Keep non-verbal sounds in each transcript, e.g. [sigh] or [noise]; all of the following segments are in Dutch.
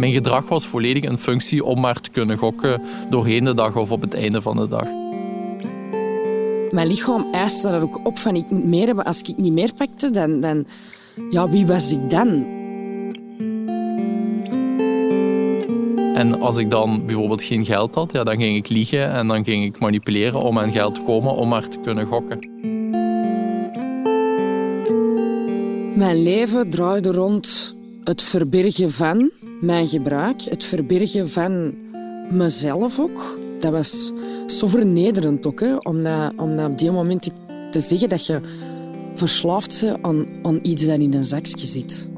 Mijn gedrag was volledig een functie om maar te kunnen gokken doorheen de dag of op het einde van de dag. Mijn lichaam eiste dat ook op van ik moet meer hebben. Als ik niet meer pakte, dan, dan ja, wie was ik dan? En als ik dan bijvoorbeeld geen geld had, ja, dan ging ik liegen en dan ging ik manipuleren om aan geld te komen om maar te kunnen gokken. Mijn leven draaide rond het verbergen van mijn gebruik, het verbergen van mezelf ook. Dat was zo vernederend ook, om, om op die moment te zeggen dat je verslaafd bent aan, aan iets dat in een zakje zit.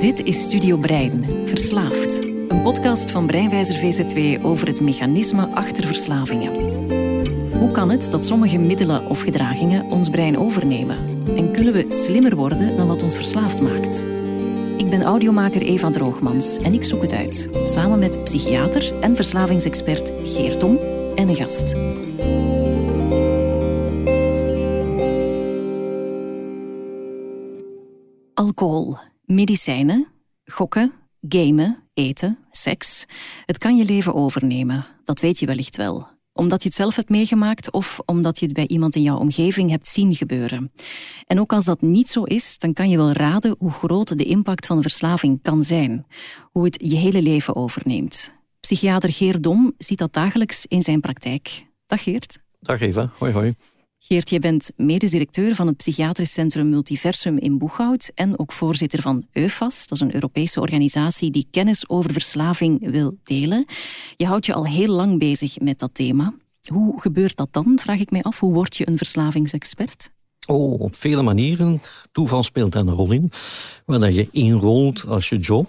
Dit is Studio Brein, Verslaafd. Een podcast van Breinwijzer VZW over het mechanisme achter verslavingen. Hoe kan het dat sommige middelen of gedragingen ons brein overnemen? En kunnen we slimmer worden dan wat ons verslaafd maakt? Ik ben audiomaker Eva Droogmans en ik zoek het uit. Samen met psychiater en verslavingsexpert Geert Tom en een gast. Alcohol, medicijnen, gokken, gamen, eten, seks. Het kan je leven overnemen, dat weet je wellicht wel. Omdat je het zelf hebt meegemaakt of omdat je het bij iemand in jouw omgeving hebt zien gebeuren. En ook als dat niet zo is, dan kan je wel raden hoe groot de impact van verslaving kan zijn. Hoe het je hele leven overneemt. Psychiater Geert Dom ziet dat dagelijks in zijn praktijk. Dag Geert. Dag Eva, hoi hoi. Geert, je bent medisch directeur van het Psychiatrisch Centrum Multiversum in Boeghout en ook voorzitter van EUFAS. Dat is een Europese organisatie die kennis over verslaving wil delen. Je houdt je al heel lang bezig met dat thema. Hoe gebeurt dat dan, vraag ik mij af. Hoe word je een verslavingsexpert? Oh, op vele manieren. Toeval speelt daar een rol in. Waar je inrolt als je job.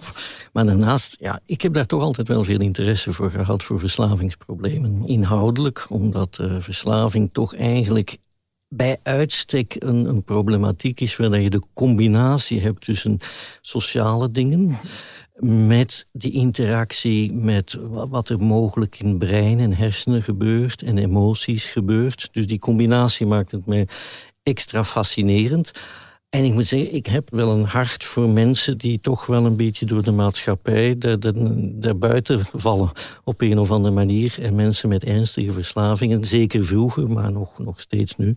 Maar daarnaast, ja, ik heb daar toch altijd wel veel interesse voor gehad voor verslavingsproblemen. Inhoudelijk, omdat uh, verslaving toch eigenlijk bij uitstek een, een problematiek is waar je de combinatie hebt tussen sociale dingen met die interactie met wat er mogelijk in brein en hersenen gebeurt en emoties gebeurt. Dus die combinatie maakt het mij extra fascinerend. En ik moet zeggen, ik heb wel een hart voor mensen die toch wel een beetje door de maatschappij daarbuiten vallen. Op een of andere manier. En mensen met ernstige verslavingen, zeker vroeger, maar nog, nog steeds nu,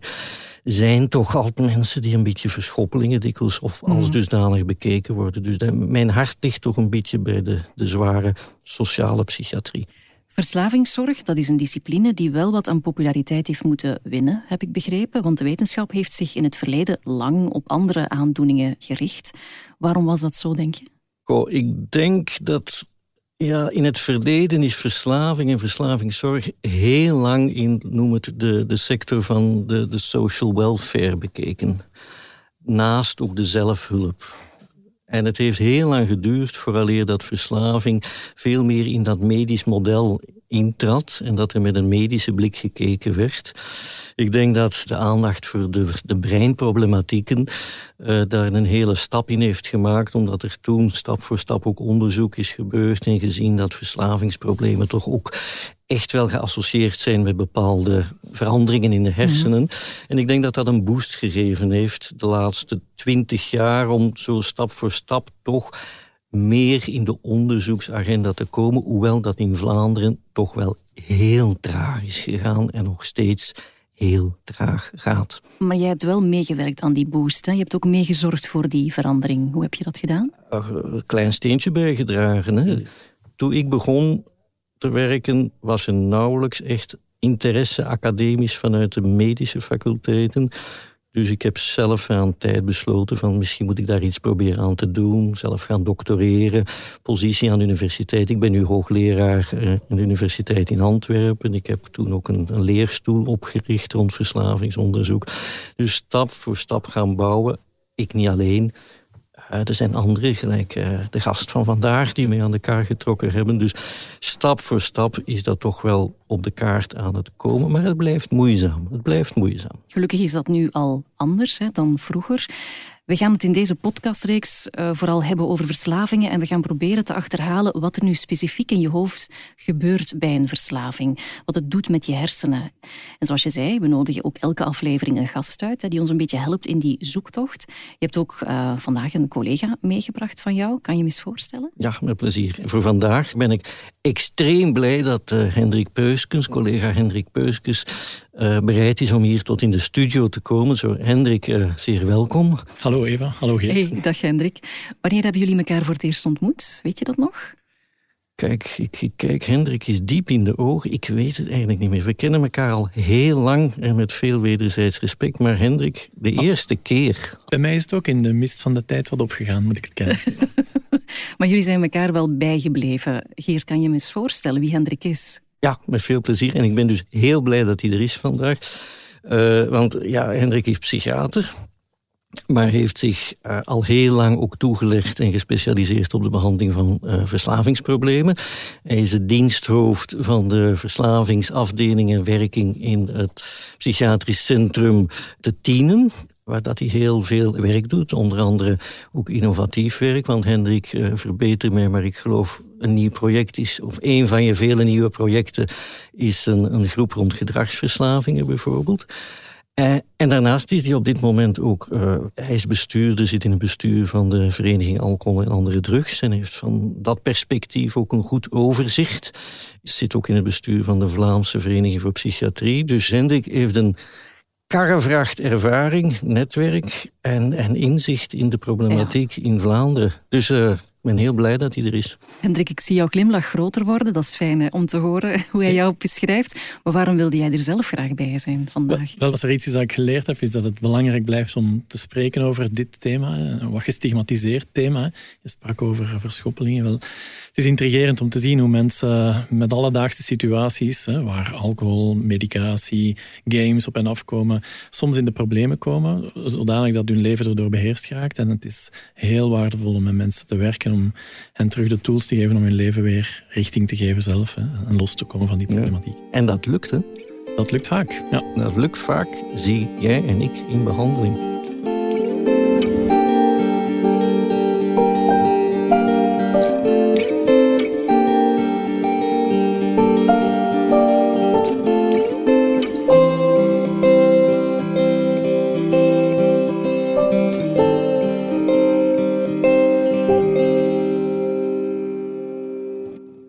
zijn toch altijd mensen die een beetje verschoppelingen dikwijls of als mhm. dusdanig bekeken worden. Dus mijn hart ligt toch een beetje bij de, de zware sociale psychiatrie. Verslavingszorg, dat is een discipline die wel wat aan populariteit heeft moeten winnen, heb ik begrepen. Want de wetenschap heeft zich in het verleden lang op andere aandoeningen gericht. Waarom was dat zo, denk je? Oh, ik denk dat ja, in het verleden is verslaving en verslavingszorg heel lang in, noem het, de, de sector van de, de social welfare bekeken. Naast ook de zelfhulp. En het heeft heel lang geduurd vooraleer dat verslaving veel meer in dat medisch model intrad en dat er met een medische blik gekeken werd. Ik denk dat de aandacht voor de, de breinproblematieken uh, daar een hele stap in heeft gemaakt, omdat er toen stap voor stap ook onderzoek is gebeurd en gezien dat verslavingsproblemen toch ook echt wel geassocieerd zijn met bepaalde veranderingen in de hersenen. Mhm. En ik denk dat dat een boost gegeven heeft de laatste twintig jaar om zo stap voor stap toch meer in de onderzoeksagenda te komen, hoewel dat in Vlaanderen toch wel heel traag is gegaan en nog steeds heel traag gaat. Maar jij hebt wel meegewerkt aan die boost. Hè? Je hebt ook meegezorgd voor die verandering. Hoe heb je dat gedaan? Een klein steentje bijgedragen. Hè? Toen ik begon te werken, was er nauwelijks echt interesse academisch vanuit de medische faculteiten. Dus ik heb zelf aan tijd besloten van misschien moet ik daar iets proberen aan te doen. Zelf gaan doctoreren, positie aan de universiteit. Ik ben nu hoogleraar eh, aan de universiteit in Antwerpen. Ik heb toen ook een, een leerstoel opgericht rond verslavingsonderzoek. Dus stap voor stap gaan bouwen. Ik niet alleen, er zijn anderen, gelijk uh, de gast van vandaag, die mee aan de kaart getrokken hebben. Dus stap voor stap is dat toch wel op de kaart aan het komen. Maar het blijft moeizaam. Het blijft moeizaam. Gelukkig is dat nu al anders hè, dan vroeger. We gaan het in deze podcastreeks uh, vooral hebben over verslavingen en we gaan proberen te achterhalen wat er nu specifiek in je hoofd gebeurt bij een verslaving. Wat het doet met je hersenen. En zoals je zei, we nodigen ook elke aflevering een gast uit die ons een beetje helpt in die zoektocht. Je hebt ook uh, vandaag een collega meegebracht van jou. Kan je me eens voorstellen? Ja, met plezier. Voor vandaag ben ik extreem blij dat uh, Hendrik Peuskens, collega Hendrik Peuskens, uh, bereid is om hier tot in de studio te komen. Zo, Hendrik, uh, zeer welkom. Hallo Eva, hallo Geert. Hey, dag Hendrik. Wanneer hebben jullie elkaar voor het eerst ontmoet? Weet je dat nog? Kijk, ik, kijk, Hendrik is diep in de ogen. Ik weet het eigenlijk niet meer. We kennen elkaar al heel lang en met veel wederzijds respect. Maar Hendrik, de eerste keer. Bij mij is het ook in de mist van de tijd wat opgegaan, moet ik erkennen. [laughs] maar jullie zijn elkaar wel bijgebleven. Geert, kan je me eens voorstellen wie Hendrik is? Ja, met veel plezier. En ik ben dus heel blij dat hij er is vandaag. Uh, want ja, Hendrik is psychiater maar heeft zich uh, al heel lang ook toegelegd en gespecialiseerd op de behandeling van uh, verslavingsproblemen. Hij is het diensthoofd van de verslavingsafdeling en werking in het psychiatrisch centrum te Tienen waar dat hij heel veel werk doet. Onder andere ook innovatief werk. Want Hendrik, uh, verbeter mij, maar ik geloof een nieuw project is... of een van je vele nieuwe projecten is een, een groep rond gedragsverslavingen bijvoorbeeld. Uh, en daarnaast is hij op dit moment ook, uh, hij is bestuurder, zit in het bestuur van de Vereniging Alcohol en Andere Drugs en heeft van dat perspectief ook een goed overzicht. Zit ook in het bestuur van de Vlaamse Vereniging voor Psychiatrie. Dus Hendrik heeft een karrevracht ervaring, netwerk en, en inzicht in de problematiek in Vlaanderen. Dus uh, ik ben heel blij dat hij er is. Hendrik, ik zie jouw glimlach groter worden. Dat is fijn om te horen [laughs] hoe hij jou beschrijft. Maar waarom wilde jij er zelf graag bij zijn vandaag? Wel, als er iets is dat ik geleerd heb, is dat het belangrijk blijft om te spreken over dit thema. Een wat gestigmatiseerd thema. Je sprak over verschoppelingen. Wel, het is intrigerend om te zien hoe mensen met alledaagse situaties, hè, waar alcohol, medicatie, games op en afkomen, soms in de problemen komen, zodanig dat hun leven erdoor beheerst raakt. En het is heel waardevol om met mensen te werken om hen terug de tools te geven om hun leven weer richting te geven zelf hè, en los te komen van die problematiek. En dat lukt, hè? Dat lukt vaak, ja. Dat lukt vaak, zie jij en ik in behandeling.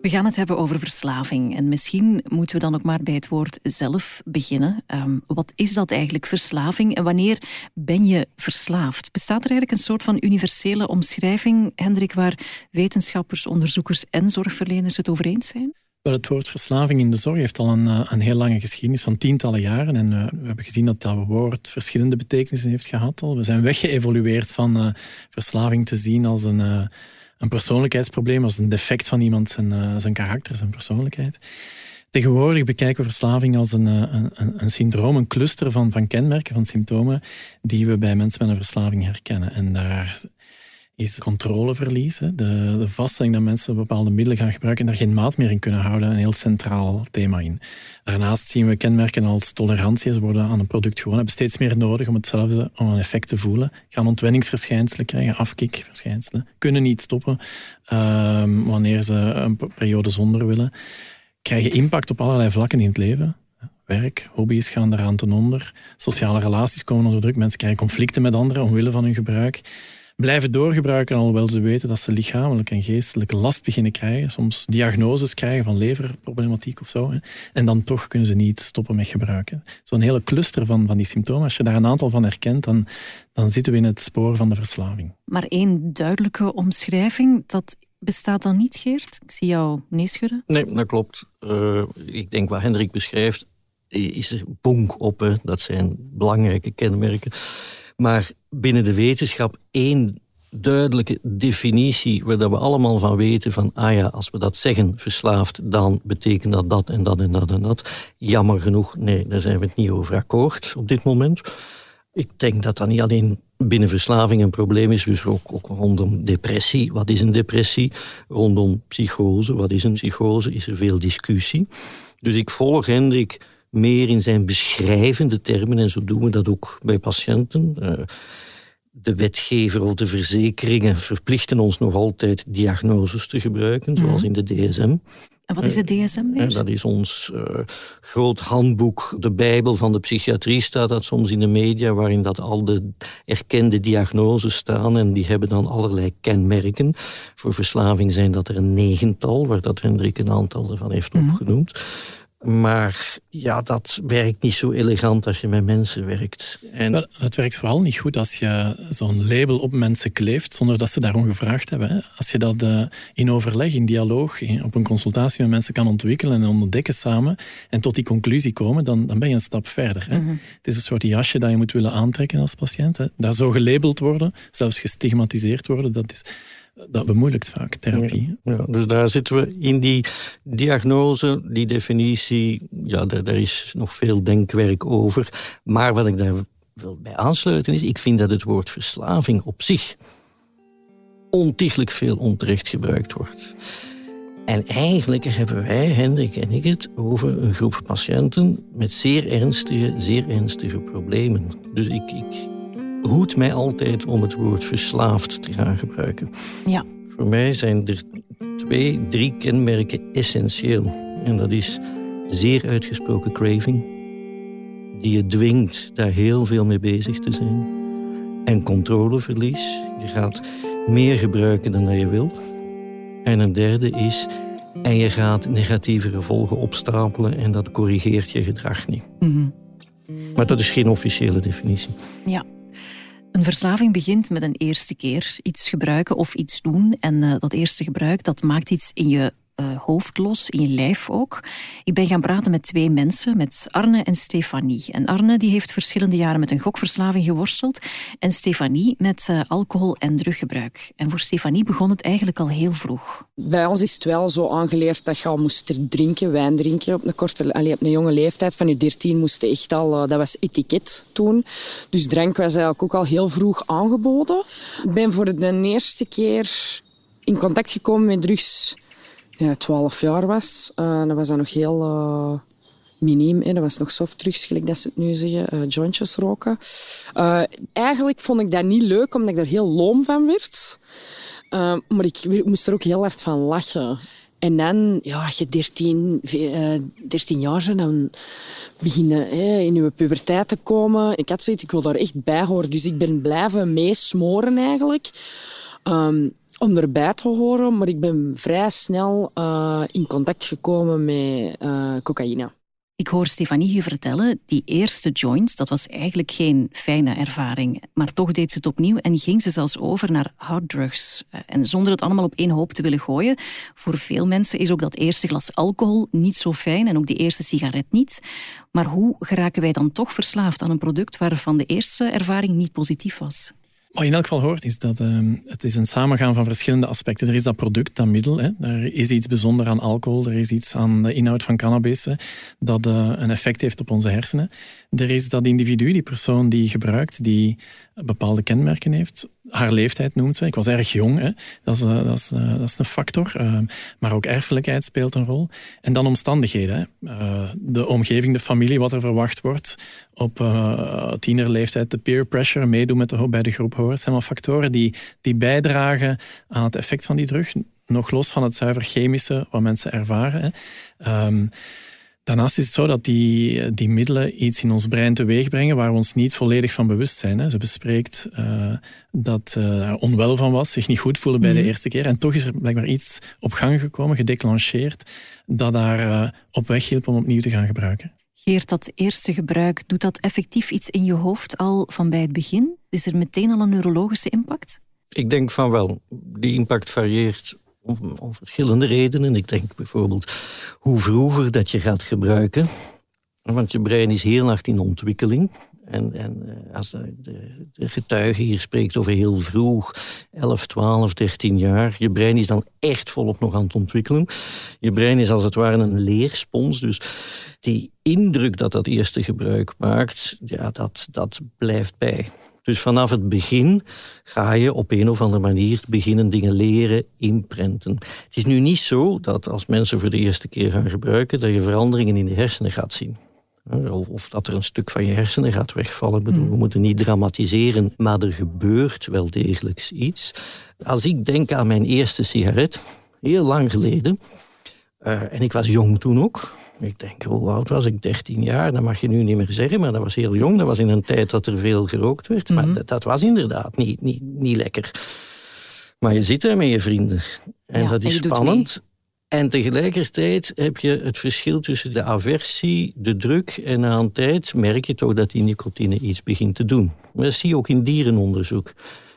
We gaan het hebben over verslaving. En misschien moeten we dan ook maar bij het woord zelf beginnen. Um, wat is dat eigenlijk, verslaving? En wanneer ben je verslaafd? Bestaat er eigenlijk een soort van universele omschrijving, Hendrik, waar wetenschappers, onderzoekers en zorgverleners het over eens zijn? Het woord verslaving in de zorg heeft al een, eh, een heel lange geschiedenis van tientallen jaren. En uh, we hebben gezien dat dat woord verschillende betekenissen heeft gehad al. We zijn weggeëvolueerd van uh, verslaving te zien als een een persoonlijkheidsprobleem, als een defect van iemand zijn, uh, zijn karakter, zijn persoonlijkheid. Tegenwoordig bekijken we verslaving als een, eh, een, een, syndroom, een cluster van, van kenmerken, van symptomen, die we bij mensen met een verslaving herkennen. En daar is controleverlies. De, de vaststelling dat mensen bepaalde middelen gaan gebruiken en daar geen maat meer in kunnen houden, een heel centraal thema in. Daarnaast zien we kenmerken als tolerantie. Ze worden aan een product gewoon, hebben steeds meer nodig om hetzelfde, om een effect te voelen. Gaan ontwenningsverschijnselen krijgen, afkikverschijnselen. Kunnen niet stoppen um, wanneer ze een periode zonder willen. Krijgen impact op allerlei vlakken in het leven. Werk, hobby's gaan eraan ten onder. Sociale relaties komen onder druk. Mensen krijgen conflicten met anderen omwille van hun gebruik blijven doorgebruiken, alhoewel ze weten dat ze lichamelijk en geestelijk last beginnen krijgen. Soms diagnoses krijgen van leverproblematiek of zo. Hè. En dan toch kunnen ze niet stoppen met gebruiken. Zo'n hele cluster van, van die symptomen, als je daar een aantal van herkent, dan, dan zitten we in het spoor van de verslaving. Maar één duidelijke omschrijving, dat bestaat dan niet, Geert? Ik zie jou neeschudden. Nee, dat klopt. Uh, ik denk wat Hendrik beschrijft, is er bonk op. Dat zijn belangrijke kenmerken. Maar binnen de wetenschap één duidelijke definitie waar dat we allemaal van weten van, ah ja, als we dat zeggen, verslaafd, dan betekent dat dat en dat en dat en dat. Jammer genoeg, nee, daar zijn we het niet over akkoord op dit moment. Ik denk dat dat niet alleen binnen verslaving een probleem is, dus ook, ook rondom depressie. Wat is een depressie? Rondom psychose, wat is een psychose? Is er veel discussie. Dus ik volg Hendrik meer in zijn beschrijvende termen, en zo doen we dat ook bij patiënten. Uh, de wetgever of de verzekeringen verplichten ons nog altijd diagnoses te gebruiken, zoals in de DSM. En wat is het DSM weer? Dat is ons uh, groot handboek, de Bijbel van de psychiatrie staat dat soms in de media, waarin dat al de erkende diagnoses staan en die hebben dan allerlei kenmerken. Voor verslaving zijn dat er een negental, waar dat Hendrik een aantal ervan heeft mhm. opgenoemd. Maar ja, dat werkt niet zo elegant als je met mensen werkt. En... het werkt vooral niet goed als je zo'n label op mensen kleeft zonder dat ze daarom gevraagd hebben. Hè. Als je dat uh, in overleg, in dialoog, op een consultatie met mensen kan ontwikkelen en ontdekken samen en tot die conclusie komen, dan, dan ben je een stap verder. Hè. Mhm. Het is een soort jasje dat je moet willen aantrekken als patiënt. Hè. Daar zo gelabeld worden, zelfs gestigmatiseerd worden, dat is dat bemoeilijkt vaak therapie. Ja, dus daar zitten we in die diagnose, die definitie. Ja, daar, daar, is nog veel denkwerk over. Maar wat ik daar wil bij aansluiten is, ik vind dat het woord verslaving op zich ontiegelijk veel onterecht gebruikt wordt. En eigenlijk hebben wij, Hendrik en ik, het over een groep patiënten met zeer ernstige, zeer ernstige problemen. Dus ik, ik hoed mij altijd om het woord verslaafd te gaan gebruiken. Ja. Voor mij zijn er twee, drie kenmerken essentieel. En dat is zeer uitgesproken craving, die je dwingt daar heel veel mee bezig te zijn. En controleverlies. Je gaat meer gebruiken dan dat je wilt. En een derde is, en je gaat negatieve gevolgen opstapelen en dat corrigeert je gedrag niet. Mm Maar dat is geen officiële definitie. Ja. Een verslaving begint met een eerste keer iets gebruiken of iets doen. En uh, dat eerste gebruik dat maakt iets in je uh, in je lijf ook. Ik ben gaan praten met twee mensen, met Arne en Stefanie. En Arne die heeft verschillende jaren met een gokverslaving geworsteld en Stefanie met uh, alcohol- en druggebruik. En voor Stefanie begon het eigenlijk al heel vroeg. Bij ons is het wel zo aangeleerd dat je al moest drinken, wijn drinken op een, korte, allee, op een jonge leeftijd. Van je dertien moest je echt al, uh, dat was etiket toen. Dus drank was eigenlijk ook al heel vroeg aangeboden. Ik ben voor de eerste keer in contact gekomen met drugs ja, 12 jaar was. Uh, dat was dan nog heel uh, miniem. Hè. Dat was nog softdrugs, gelijk dat ze het nu zeggen. Uh, jointjes roken. eigenlijk vond ik dat niet leuk, omdat ik daar heel loom van werd. maar ik moest er ook heel hard van lachen. En dan, ja, als je 13, 13 jaar bent, dan beginnen in je puberteit te komen. Ik had zoiets, ik wil daar echt bij horen. Dus ik ben blijven meesmoren eigenlijk. Um, om erbij te horen, maar ik ben vrij snel uh, in contact gekomen met uh, cocaïne. Ik hoor Stefanie je vertellen, die eerste joint, dat was eigenlijk geen fijne ervaring. Maar toch deed ze het opnieuw en ging ze zelfs over naar harddrugs. Eh, en zonder het allemaal op één hoop te willen gooien, voor veel mensen is ook dat eerste glas alcohol niet zo fijn en ook die eerste sigaret niet. Maar hoe geraken wij dan toch verslaafd aan een product waarvan de eerste ervaring niet positief was? Wat je in elk geval hoort, is dat uh, het is een samengaan van verschillende aspecten. Er is dat product, dat middel. Hè. Er is iets bijzonders aan alcohol. Er is iets aan de inhoud van cannabis dat uh, een effect heeft op onze hersenen. Er is dat individu, die persoon die gebruikt, die bepaalde kenmerken heeft. Haar leeftijd noemt ze. Ik was erg jong. Hè. Dat, is, uh, dat, is, dat is een factor. maar ook erfelijkheid speelt een rol. En dan omstandigheden. Hè. de omgeving, de familie, wat er verwacht wordt. Op tienerleeftijd de peer pressure, meedoen met de, bij de groep hoort. zijn allemaal factoren die, die bijdragen aan het effect van die drug. Nog los van het zuiver chemische wat mensen ervaren. Hè. Daarnaast is het zo dat die, die middelen iets in ons brein teweeg brengen waar we ons niet volledig van bewust zijn. Hè. Ze bespreekt uh, dat uh, er onwel van was, zich niet goed voelen bij de mhm. eerste keer. En toch is er blijkbaar iets op gang gekomen, gedeclencheerd, dat daar uh, op weg hielp om opnieuw te gaan gebruiken. Geert, dat eerste gebruik, doet dat effectief iets in je hoofd al van bij het begin? Is er meteen al een neurologische impact? Ik denk van wel. Die impact varieert om, verschillende redenen. Ik denk bijvoorbeeld hoe vroeger dat je gaat gebruiken. Want je brein is heel hard in ontwikkeling. En, en eh, als de, de, getuige hier spreekt over heel vroeg, 11, 12, 13 jaar, je brein is dan echt volop nog aan het ontwikkelen. Je brein is als het ware een leerspons. Dus die indruk dat dat eerste gebruik maakt, ja, dat, dat blijft bij. Dus vanaf het begin ga je op een of andere manier beginnen dingen leren, inprenten. Het is nu niet zo dat als mensen voor de eerste keer gaan gebruiken, dat je veranderingen in de hersenen gaat zien. Of, dat er een stuk van je hersenen gaat wegvallen. bedoel, mm. We moeten niet dramatiseren, maar er gebeurt wel degelijk iets. Als ik denk aan mijn eerste sigaret, heel lang geleden, uh, en ik was jong toen ook. Ik denk, hoe oud was ik? 13 jaar, dat mag je nu niet meer zeggen, maar dat was heel jong. Dat was in een tijd dat er veel gerookt werd. Maar mhm. dat, dat, was inderdaad niet, niet, niet lekker. Maar je zit daar met je vrienden. En dat is spannend. En tegelijkertijd heb je het verschil tussen de aversie, de druk en na een tijd merk je toch dat die nicotine iets begint te doen. Dat zie je ook in dierenonderzoek.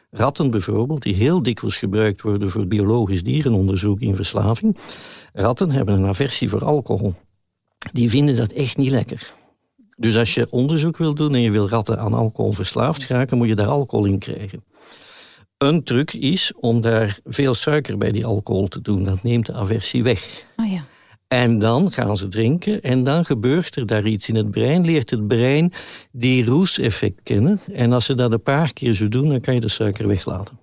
Ratten bijvoorbeeld, die heel dikwijls gebruikt worden voor biologisch dierenonderzoek in verslaving. Ratten hebben een aversie voor alcohol. Die vinden dat echt niet lekker. Dus als je onderzoek wil doen en je wil ratten aan alcohol verslaafd raken, moet je daar alcohol in krijgen. Een truc is om daar veel suiker bij die alcohol te doen. Dat neemt de aversie weg. Oh ja. En dan gaan ze drinken en dan gebeurt er daar iets in het brein. Leert het brein die roeseffect kennen. En als ze dat een paar keer zo doen, dan kan je de suiker weglaten.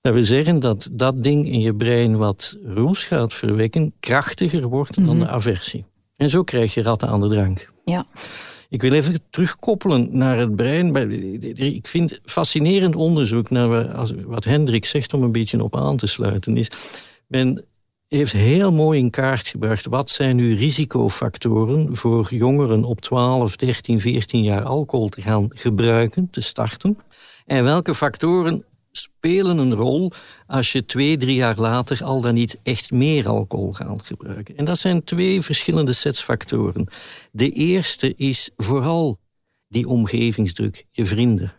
Dat wil zeggen dat dat ding in je brein wat roes gaat verwekken, krachtiger wordt dan mhm. de aversie. En zo krijg je ratten aan de drank. Ja. Ik wil even terugkoppelen naar het brein. Ik vind fascinerend onderzoek naar wat Hendrik zegt om een beetje op aan te sluiten. Is, men heeft heel mooi in kaart gebracht wat zijn nu risicofactoren voor jongeren op 12, 13, 14 jaar alcohol te gaan gebruiken, te starten. En welke factoren spelen een rol als je twee, drie jaar later al dan niet echt meer alcohol gaat gebruiken. En dat zijn twee verschillende sets factoren. De eerste is vooral die omgevingsdruk, je vrienden.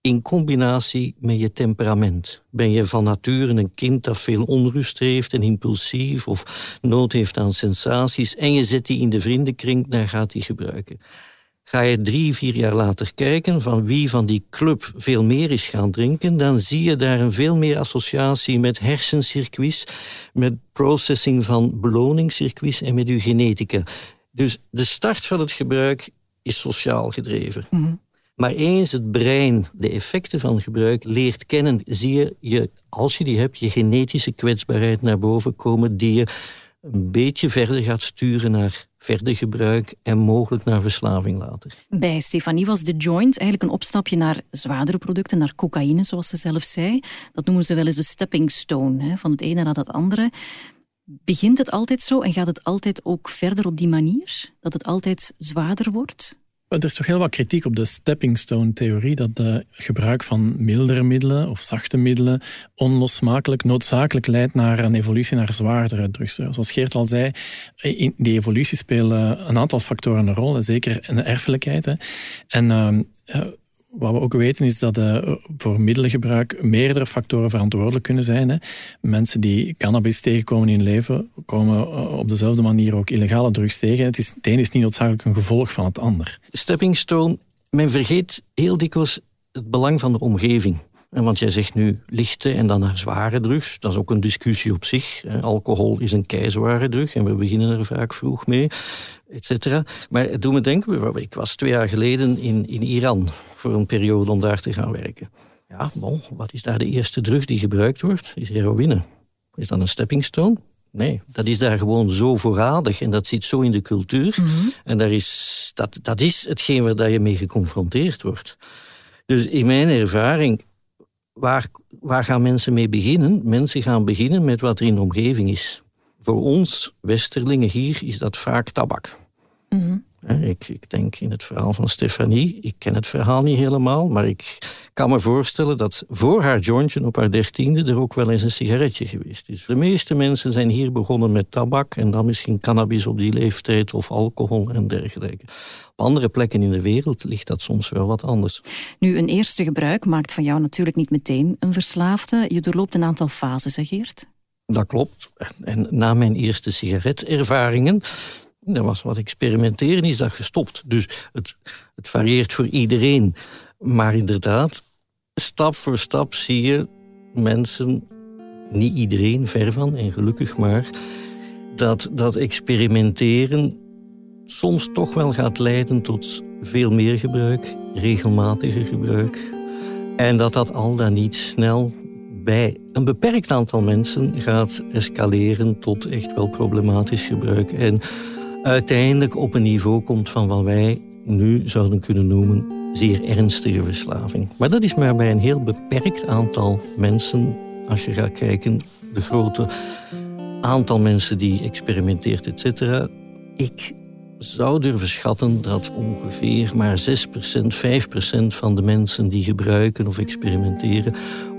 In combinatie met je temperament. Ben je van nature een kind dat veel onrust heeft en impulsief of nood heeft aan sensaties en je zet die in de vriendenkring, dan gaat die gebruiken. Ga je drie, vier jaar later kijken van wie van die club veel meer is gaan drinken, dan zie je daar een veel meer associatie met hersencircuits, met processing van beloningscircuits en met uw genetica. Dus de start van het gebruik is sociaal gedreven. Mhm. Maar eens het brein de effecten van gebruik leert kennen, zie je, je, als je die hebt, je genetische kwetsbaarheid naar boven komen, die je een beetje verder gaat sturen naar verder gebruik en mogelijk naar verslaving later. Bij Stefanie was de joint eigenlijk een opstapje naar zwaardere producten, naar cocaïne, zoals ze zelf zei. Dat noemen ze wel eens de stepping stone, hè, van het ene naar het andere. Begint het altijd zo en gaat het altijd ook verder op die manier? Dat het altijd zwaarder wordt? Er is toch heel wat kritiek op de stepping stone theorie dat de gebruik van mildere middelen of zachte middelen onlosmakelijk noodzakelijk leidt naar een evolutie naar zwaardere drugs. Zoals Geert al zei, in die evolutie spelen een aantal factoren een rol, zeker een erfelijkheid. Hè. En ehm, wat we ook weten is dat uh, voor middelengebruik meerdere factoren verantwoordelijk kunnen zijn. Hè. Mensen die cannabis tegenkomen in hun leven, komen eh, op dezelfde manier ook illegale drugs tegen. Het, is, het een is niet noodzakelijk een gevolg van het ander. Stepping stone, men vergeet heel dikwijls het belang van de omgeving. Want jij zegt nu lichte en dan naar zware drugs. Dat is ook een discussie op zich. Alcohol is een keizware drug en we beginnen er vaak vroeg mee, et cetera. Maar het doet me denken, ik was twee jaar geleden in, in Iran voor een periode om daar te gaan werken. Ja, bon, wat is daar de eerste drug die gebruikt wordt? Is heroïne. Is dat een stepping stone? Nee, dat is daar gewoon zo voorradig en dat zit zo in de cultuur. Mhm. En daar is, dat, dat is hetgeen waar je mee geconfronteerd wordt. Dus in mijn ervaring waar, waar gaan mensen mee beginnen? Mensen gaan beginnen met wat er in de omgeving is. Voor ons, Westerlingen hier, is dat vaak tabak. Mhm. Ik, ik, denk in het verhaal van Stefanie, ik ken het verhaal niet helemaal, maar ik kan me voorstellen dat voor haar jointje op haar dertiende er ook wel eens een sigaretje geweest is. De meeste mensen zijn hier begonnen met tabak en dan misschien cannabis op die leeftijd of alcohol en dergelijke. Op andere plekken in de wereld ligt dat soms wel wat anders. Nu, een eerste gebruik maakt van jou natuurlijk niet meteen een verslaafde. Je doorloopt een aantal fases, hè Geert? Dat klopt. En na mijn eerste sigaretervaringen dat was wat experimenteren, is dat gestopt. Dus het, het varieert voor iedereen. Maar inderdaad, stap voor stap zie je mensen, niet iedereen, ver van, en gelukkig maar, dat dat experimenteren soms toch wel gaat leiden tot veel meer gebruik, regelmatiger gebruik. En dat dat al dan niet snel bij een beperkt aantal mensen gaat escaleren tot echt wel problematisch gebruik. En uiteindelijk op een niveau komt van wat wij nu zouden kunnen noemen zeer ernstige verslaving. Maar dat is maar bij een heel beperkt aantal mensen. Als je gaat kijken, de grote aantal mensen die experimenteert, et cetera. Ik zou durven schatten dat ongeveer maar 6%, 5% van de mensen die gebruiken of experimenteren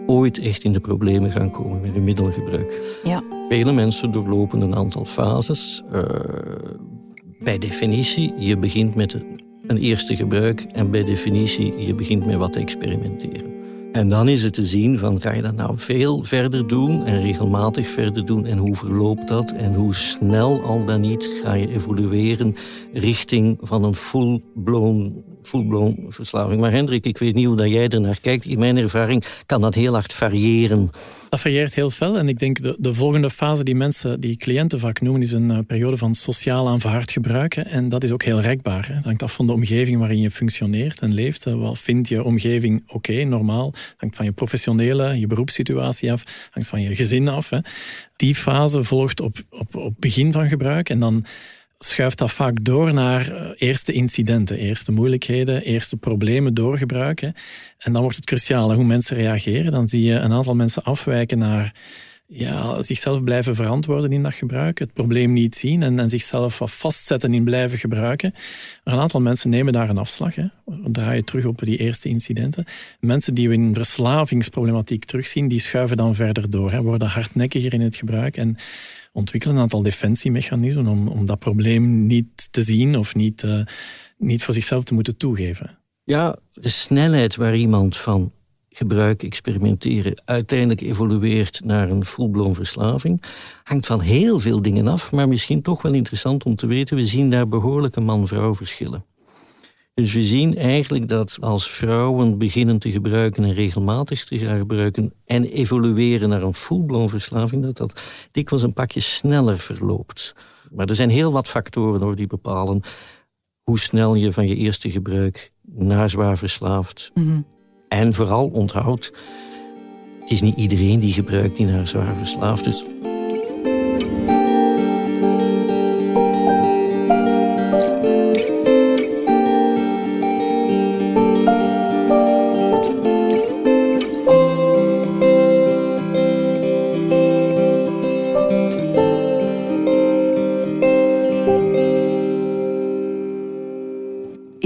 ooit echt in de problemen gaan komen met hun middelgebruik. Ja. Vele mensen doorlopen een aantal fases. Uh, bij definitie, je begint met een eerste gebruik en bij definitie, je begint met wat te experimenteren. En dan is het te zien van ga je dat nou veel verder doen en regelmatig verder doen en hoe verloopt dat en hoe snel al dan niet ga je evolueren richting van een full-blown full verslaving. Maar Hendrik, ik weet niet hoe dat jij er naar kijkt. In mijn ervaring kan dat heel hard variëren. Dat varieert heel veel en ik denk de, de volgende fase die mensen, die cliënten vaak noemen, is een uh, periode van sociaal aanvaard gebruiken. En dat is ook heel rekbaar. Hangt af van de omgeving waarin je functioneert en leeft. Uh, wat vindt je omgeving oké, normaal? Dat hangt van je professionele, je beroepssituatie af, hangt van je gezin af. Hè. Die fase volgt op, op, op begin van gebruik en dan schuift dat vaak door naar eh, eerste incidenten, eerste moeilijkheden, eerste problemen doorgebruiken. En dan wordt het cruciaal hoe mensen reageren. Dan zie je een aantal mensen afwijken naar ja, zichzelf blijven verantwoorden in dat gebruik, het probleem niet zien en, zichzelf vastzetten in blijven gebruiken. Maar een aantal mensen nemen daar een afslag. Hè. Draaien terug op die eerste incidenten. Mensen die we in verslavingsproblematiek terugzien, die schuiven dan verder door, hè, worden hardnekkiger in het gebruik en ontwikkelen een aantal defensiemechanismen om, om dat probleem niet te zien of niet, uh, niet voor zichzelf te moeten toegeven. Ja, de snelheid waar iemand van gebruik, experimenteren, uiteindelijk evolueert naar een full-blown verslaving, hangt van heel veel dingen af, maar misschien toch wel interessant om te weten, we zien daar behoorlijke man-vrouw verschillen. Dus we zien eigenlijk dat als vrouwen beginnen te gebruiken en regelmatig te gaan gebruiken en evolueren naar een full-blown verslaving, dat dat dikwijls een pakje sneller verloopt. Maar er zijn heel wat factoren door die bepalen hoe snel je van je eerste gebruik naar zwaar verslaafd. Mm En vooral onthoud, het is niet iedereen die gebruikt die naar zwaar verslaafd is.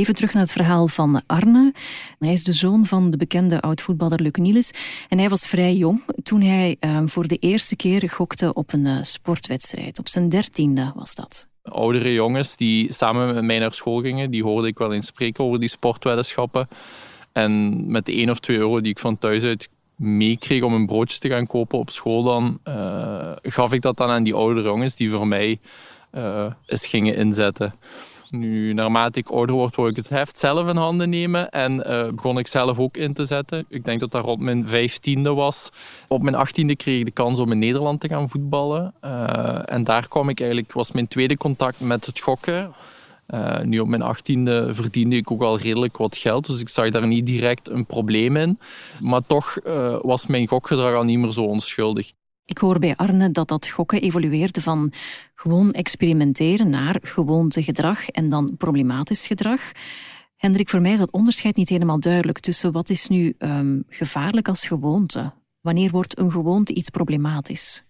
Even terug naar het verhaal van Arne. Hij is de zoon van de bekende oud-voetballer Luc Niels. En hij was vrij jong toen hij ehm, voor de eerste keer gokte op een uh, sportwedstrijd. Op zijn dertiende was dat. Oudere jongens die samen met mij naar school gingen, die hoorde ik wel eens spreken over die sportweddenschappen. En met de 1 of 2 euro die ik van thuis uit meekreeg om een broodje te gaan kopen op school, dan uh, gaf ik dat dan aan die oudere jongens die voor mij uh, eens gingen inzetten. Nu, naarmate ik ouder word, ik het heft zelf in handen nemen en uh, begon ik zelf ook in te zetten. Ik denk dat dat rond mijn vijftiende was. Op mijn achttiende kreeg ik de kans om in Nederland te gaan voetballen. Uh, en daar kwam ik eigenlijk, was mijn tweede contact met het gokken. Uh, nu op mijn achttiende verdiende ik ook al redelijk wat geld, dus ik zag daar niet direct een probleem in. Maar toch was mijn gokgedrag al niet meer zo onschuldig. Ik hoor bij Arne dat dat gokken evolueerde van gewoon experimenteren naar gewoontegedrag en dan problematisch gedrag. Hendrik, voor mij is dat onderscheid niet helemaal duidelijk tussen wat is nu um, gevaarlijk als gewoonte. Wanneer wordt een gewoonte iets problematisch?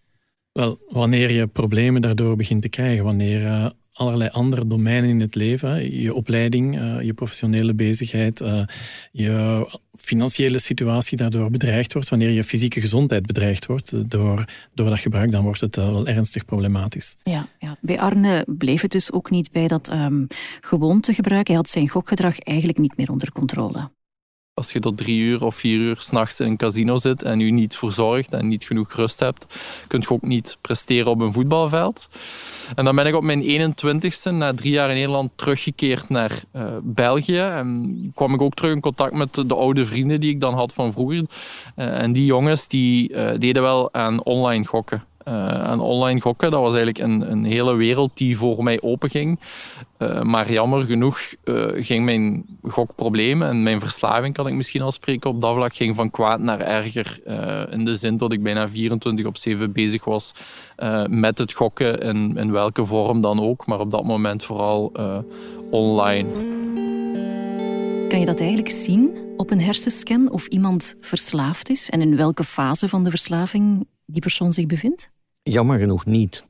Wel, wanneer je problemen daardoor begint te krijgen, wanneer uh, allerlei andere domeinen in het leven. Je opleiding, uh, je professionele bezigheid, uh, je financiële situatie daardoor bedreigd wordt. Wanneer je fysieke gezondheid bedreigd wordt uh, door, door dat gebruik, dan wordt het wel ernstig problematisch. Ja, ja, bij Arne bleef het dus ook niet bij dat um, gewoontegebruik. Hij had zijn gokgedrag eigenlijk niet meer onder controle. Als je tot drie uur of vier uur s'nachts in een casino zit en je niet verzorgt en niet genoeg rust hebt, kun je ook niet presteren op een voetbalveld. En dan ben ik op mijn 21ste, na drie jaar in Nederland, teruggekeerd naar uh, België. En kwam ik ook terug in contact met de, de oude vrienden die ik dan had van vroeger. Uh, en die jongens die uh, deden wel aan online gokken. Aan online gokken. Dat was eigenlijk een, een hele wereld die voor mij openging. Uh, maar jammer genoeg ging mijn gokprobleem en mijn verslaving, kan ik misschien al spreken op dat vlak, ging van kwaad naar erger. in de zin dat ik bijna 24 op 7 bezig was met het gokken, in, in welke vorm dan ook. Maar op dat moment vooral online. Kan je dat eigenlijk zien op een hersenscan of iemand verslaafd is en in welke fase van de verslaving die persoon zich bevindt? Jammer genoeg niet.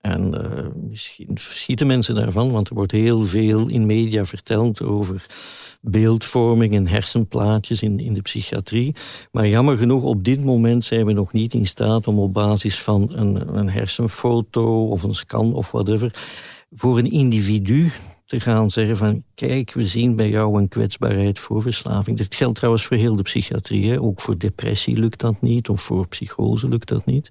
En uh, misschien verschieten mensen daarvan, want er wordt heel veel in media verteld over beeldvorming en hersenplaatjes in, in de psychiatrie. Maar jammer genoeg, op dit moment zijn we nog niet in staat om op basis van een, een hersenfoto of een scan of whatever voor een individu te gaan zeggen van kijk, we zien bij jou een kwetsbaarheid voor verslaving. Dit geldt trouwens voor heel de psychiatrie. Ook voor depressie lukt dat niet of voor psychose lukt dat niet.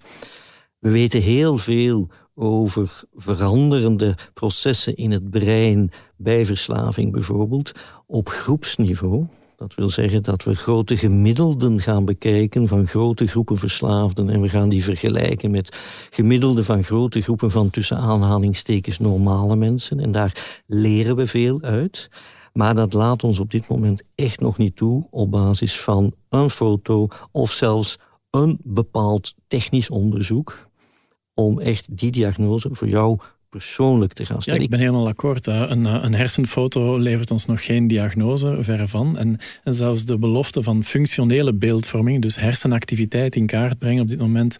We weten heel veel over veranderende processen in het brein bij verslaving bijvoorbeeld op groepsniveau. Dat wil zeggen dat we grote gemiddelden gaan bekijken van grote groepen verslaafden. En we gaan die vergelijken met gemiddelden van grote groepen van tussen aanhalingstekens normale mensen. En daar leren we veel uit. Maar dat laat ons op dit moment echt nog niet toe op basis van een foto of zelfs een bepaald technisch onderzoek om echt die diagnose voor jou persoonlijk te gaan stellen. Ja, ik ben helemaal akkoord. Een, eh, een, hersenfoto levert ons nog geen diagnose, verre van. En, en, zelfs de belofte van functionele beeldvorming, dus hersenactiviteit in kaart brengen op dit moment,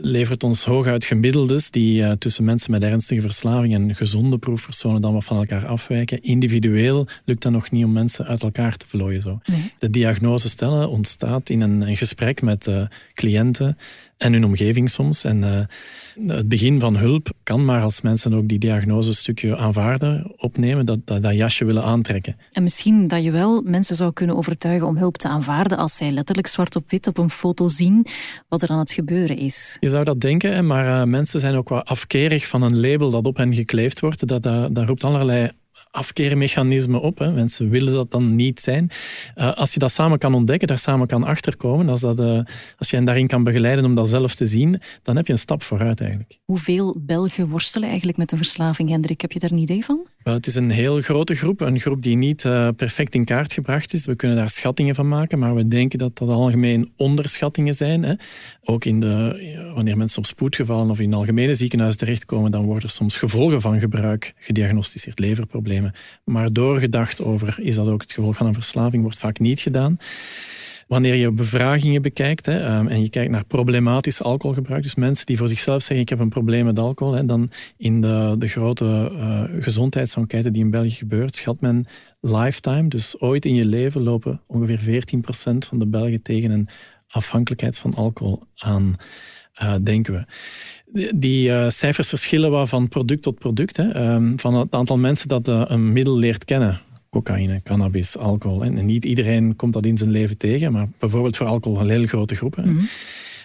levert ons hooguit gemiddeldes die uh, tussen mensen met ernstige verslaving en gezonde proefpersonen dan wat van elkaar afwijken. Individueel lukt dat nog niet om mensen uit elkaar te vlooien. Zo. De diagnose stellen ontstaat in een, een gesprek met uh, cliënten en hun omgeving soms. En uh, het begin van hulp kan maar als mensen ook die diagnose een stukje aanvaarden, opnemen, dat, dat, dat, jasje willen aantrekken. En misschien dat je wel mensen zou kunnen overtuigen om hulp te aanvaarden als zij letterlijk zwart op wit op een foto zien wat er aan het gebeuren is. Je zou dat denken, maar uh, mensen zijn ook wel afkerig van een label dat op hen gekleefd wordt. Dat, dat, roept allerlei afkeermechanismen op. Hè. Mensen willen dat dan niet zijn. Uh, als je dat samen kan ontdekken, daar samen kan achterkomen, als, dat, uh, als je hen daarin kan begeleiden om dat zelf te zien, dan heb je een stap vooruit eigenlijk. Hoeveel Belgen worstelen eigenlijk met een verslaving, Hendrik? Heb je daar een idee van? Het is een heel grote groep, een groep die niet uh, perfect in kaart gebracht is. We kunnen daar schattingen van maken, maar we denken dat dat algemeen onderschattingen zijn. Hè. Ook in de, wanneer mensen op spoedgevallen of in het algemene ziekenhuis terechtkomen, dan worden er soms gevolgen van gebruik gediagnosticeerd, leverproblemen. Maar doorgedacht over, is dat ook het gevolg van een verslaving, wordt vaak niet gedaan. Wanneer je bevragingen bekijkt hè, um, en je kijkt naar problematisch alcoholgebruik, dus mensen die voor zichzelf zeggen ik heb een probleem met alcohol, hè, dan in de, de grote uh, gezondheidsenquête die in België gebeurt, schat men lifetime, dus ooit in je leven lopen ongeveer 14% van de Belgen tegen een afhankelijkheid van alcohol aan, uh, denken we. Die uh, cijfers verschillen wel van product tot product. Hè. Um, van het aantal mensen dat een middel leert kennen cocaïne, cannabis, alcohol. En niet iedereen komt dat in zijn leven tegen, maar bijvoorbeeld voor alcohol een hele grote groep. Mm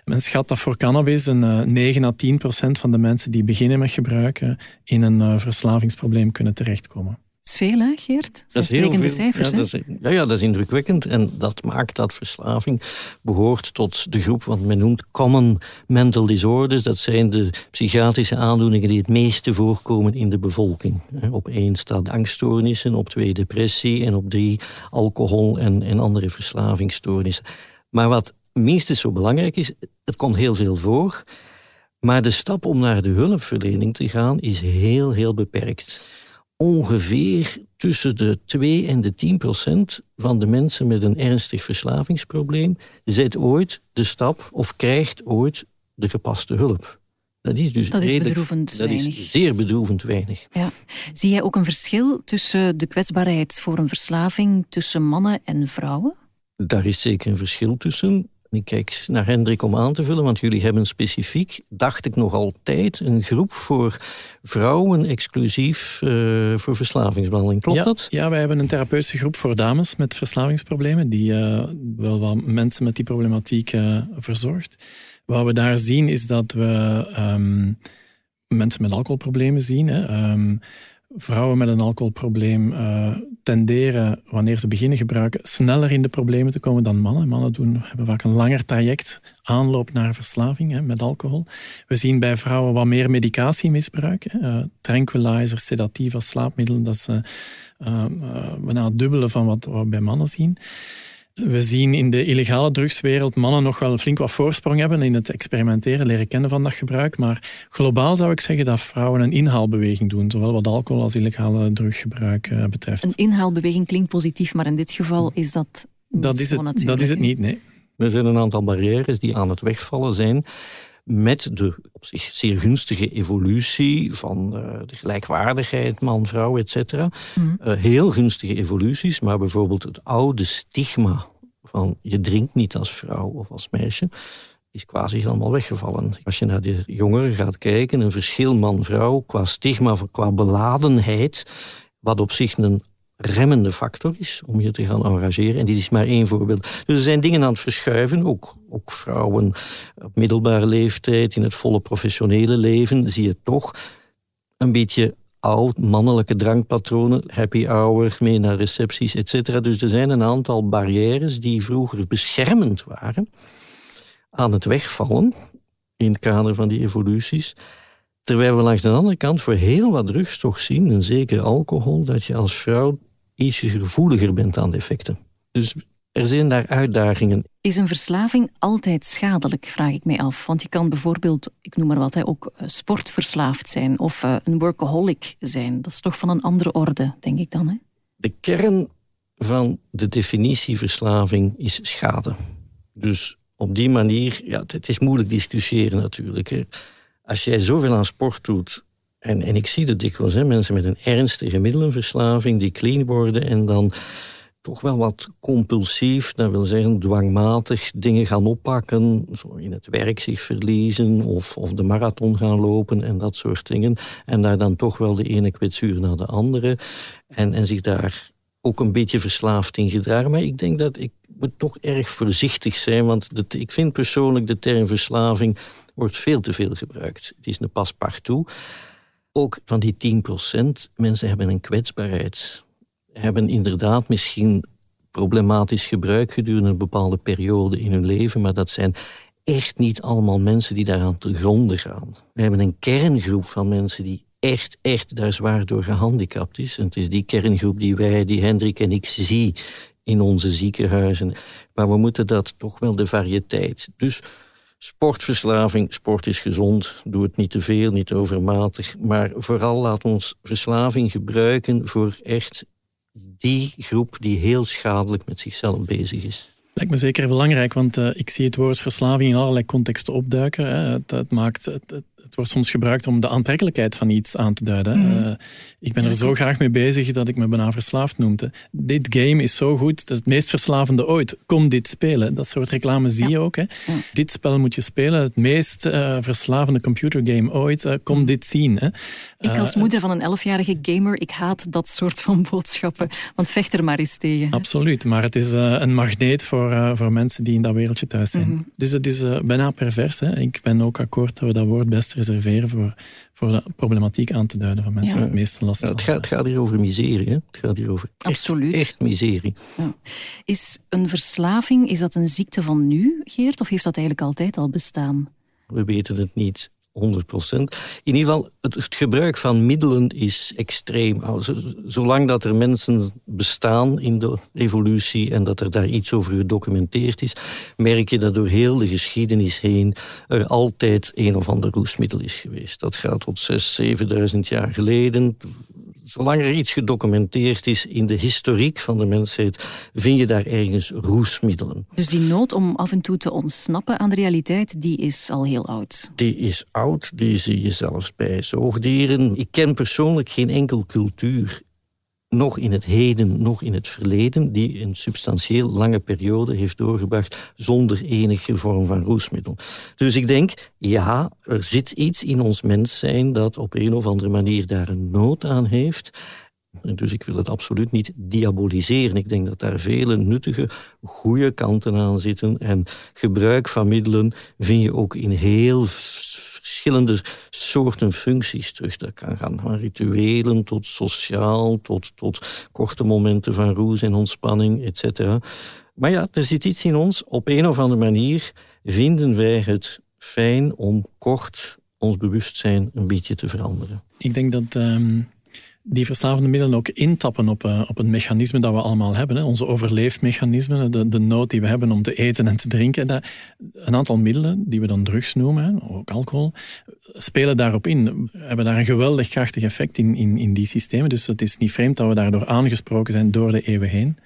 Men schat dat voor cannabis een 9 eh, à 10 procent van de mensen die beginnen met gebruiken in een eh, verslavingsprobleem kunnen terechtkomen. Is veel, hè, Geert? Dat, is heel veel. cijfers, ja, dat is, ja, ja, dat is indrukwekkend. En dat maakt dat verslaving behoort tot de groep wat men noemt common mental disorders. Dat zijn de psychiatrische aandoeningen die het meeste voorkomen in de bevolking. Op één staat angststoornissen, op twee depressie en op drie alcohol en, en andere verslavingsstoornissen. Maar wat minstens zo belangrijk is, het komt heel veel voor. Maar de stap om naar de hulpverlening te gaan is heel, heel beperkt ongeveer tussen de 2 en de 10 procent van de mensen met een ernstig verslavingsprobleem zet ooit de stap of krijgt ooit de gepaste hulp. Dat is dus dat is bedroevend dat weinig. is zeer bedroevend weinig. Ja. Zie jij ook een verschil tussen de kwetsbaarheid voor een verslaving tussen mannen en vrouwen? Daar is zeker een verschil tussen. Ik kijk naar Hendrik om aan te vullen, want jullie hebben specifiek, dacht ik nog altijd, een groep voor vrouwen exclusief uh, voor verslavingsbehandeling. Klopt dat? Ja, wij hebben een therapeutische groep voor dames met verslavingsproblemen, die uh, wel wat mensen met die problematiek uh, verzorgt. Wat we daar zien is dat we um, mensen met alcoholproblemen zien. Hè. Um, vrouwen met een alcoholprobleem uh, tenderen, wanneer ze beginnen gebruiken, sneller in de problemen te komen dan mannen. Mannen doen, hebben vaak een langer traject, aanloop naar verslaving hè, met alcohol. We zien bij vrouwen wat meer medicatiemisbruik. Uh, tranquilizers, sedativa, slaapmiddelen, dat is uh, bijna het dubbele van wat we bij mannen zien. We zien in de illegale drugswereld mannen nog wel flink wat voorsprong hebben in het experimenteren, leren kennen van dat gebruik. Maar globaal zou ik zeggen dat vrouwen een inhaalbeweging doen, zowel wat alcohol als illegale druggebruik uh, betreft. Een inhaalbeweging klinkt positief, maar in dit geval is dat niet dat is het, natuurlijk. Dat is het niet, nee. Er zijn een aantal barrières die aan het wegvallen zijn met de op zich zeer gunstige evolutie van uh, de gelijkwaardigheid, man, vrouw, etc. Mm. Uh, heel gunstige evoluties, maar bijvoorbeeld het oude stigma van je drinkt niet als vrouw of als meisje, is quasi helemaal weggevallen. Als je naar de jongeren gaat kijken, een verschil man-vrouw qua stigma, qua beladenheid, wat op zich een remmende factor is om je te gaan engageren. En dit is maar één voorbeeld. Dus er zijn dingen aan het verschuiven. Ook, ook vrouwen op middelbare leeftijd, in het volle professionele leven, zie je toch een beetje oud, mannelijke drankpatronen, happy hour, mee naar recepties, etc. Dus er zijn een aantal barrières die vroeger beschermend waren, aan het wegvallen in het kader van die evoluties. Terwijl we langs de andere kant voor heel wat drugs toch zien, en zeker alcohol, dat je als vrouw ietsje gevoeliger bent aan de effecten. Dus er zijn daar uitdagingen. Is een verslaving altijd schadelijk, vraag ik mij af. Want je kan bijvoorbeeld, ik noem maar wat, hè, ook eh, sportverslaafd zijn of uh, een workaholic zijn. Dat is toch van een andere orde, denk ik dan. Hè? De kern van de definitie verslaving is schade. Dus op die manier, ja, het is moeilijk discussiëren natuurlijk. Hè. Als jij zoveel aan sport doet en, en ik zie dat dikwijls, mensen met een ernstige middelenverslaving die clean worden en dan toch wel wat compulsief, dat wil zeggen dwangmatig dingen gaan oppakken, zo in het werk zich verliezen of, of de marathon gaan lopen en dat soort dingen. En daar dan toch wel de ene kwetsuur naar de andere en, en zich daar ook een beetje verslaafd in gedragen. Maar ik denk dat ik moet toch erg voorzichtig zijn, want ik vind persoonlijk de term verslaving wordt veel te veel gebruikt. Het is een paspartout ook van die 10% mensen hebben een kwetsbaarheid. Hebben inderdaad misschien problematisch gebruik gedurende een bepaalde periode in hun leven, maar dat zijn echt niet allemaal mensen die daaraan te gronden gaan. We hebben een kerngroep van mensen die echt, echt daar zwaar door gehandicapt is. En het is die kerngroep die wij, die Hendrik en ik, zien in onze ziekenhuizen. Maar we moeten dat toch wel de variëteit. Dus Sportverslaving, sport is gezond, doe het niet te veel, niet overmatig. Maar vooral laat ons verslaving gebruiken voor echt die groep die heel schadelijk met zichzelf bezig is. Lijkt me zeker belangrijk, want uh, ik zie het woord verslaving in allerlei contexten opduiken. Hè. Het, maakt, het, het wordt soms gebruikt om de aantrekkelijkheid van iets aan te duiden. Mm. Uh, ik ben er zo graag mee bezig dat ik me bijna verslaafd noemde. Dit game is zo goed, dat is het meest verslavende ooit. Kom dit spelen. Dat soort reclame zie je ook. Hè. Dit spel moet je spelen. Het meest uh, verslavende computergame ooit. Uh, kom dit zien. Hè. Ik als moeder van een elfjarige gamer, ik haat dat soort van boodschappen. Want vecht er maar eens tegen. Absoluut, maar het is een magneet voor, voor mensen die in dat wereldje thuis zijn. Mm Dus het is bijna pervers. Hè. Ik ben ook akkoord dat we dat woord best reserveren voor, voor de problematiek aan te duiden van mensen met het meeste last. het, gaat, het gaat hier over miserie. Hè? Het gaat hier over Absoluut. echt, miserie. Ja. Is een verslaving, is dat een ziekte van nu, Geert? Of heeft dat eigenlijk altijd al bestaan? We weten het niet. 100 procent. In ieder geval, het, gebruik van middelen is extreem. Zolang dat er mensen bestaan in de evolutie en dat er daar iets over gedocumenteerd is, merk je dat door heel de geschiedenis heen er altijd een of ander roesmiddel is geweest. Dat gaat tot 6.000, 7.000 jaar geleden zolang er iets gedocumenteerd is in de historiek van de mensheid, vind je daar ergens roesmiddelen. Dus die nood om af en toe te ontsnappen aan de realiteit, die is al heel oud. Die is oud, die zie je zelfs bij zoogdieren. Ik ken persoonlijk geen enkel cultuur nog in het heden, nog in het verleden, die een substantieel lange periode heeft doorgebracht zonder enige vorm van roesmiddel. Dus ik denk, ja, er zit iets in ons mens zijn dat op een of andere manier daar een nood aan heeft. Dus ik wil het absoluut niet diaboliseren. Ik denk dat daar vele nuttige, goede kanten aan zitten. En gebruik van middelen vind je ook in heel verschillende soorten functies terug. Dat kan gaan van rituelen tot sociaal, tot, tot korte momenten van roes en ontspanning, etc. Maar ja, er zit iets in ons. Op een of andere manier vinden wij het fijn om kort ons bewustzijn een beetje te veranderen. Ik denk dat um, die verslavende middelen ook intappen op, uh, op een mechanisme dat we allemaal hebben. Hè. Onze overleefmechanisme, de, de nood die we hebben om te eten en te drinken. Dat, een aantal middelen, die we dan drugs noemen, hè, ook alcohol, spelen daarop in. Hebben daar een geweldig krachtig effect in, in, in die systemen. Dus het is niet vreemd dat we daardoor aangesproken zijn door de eeuwen heen.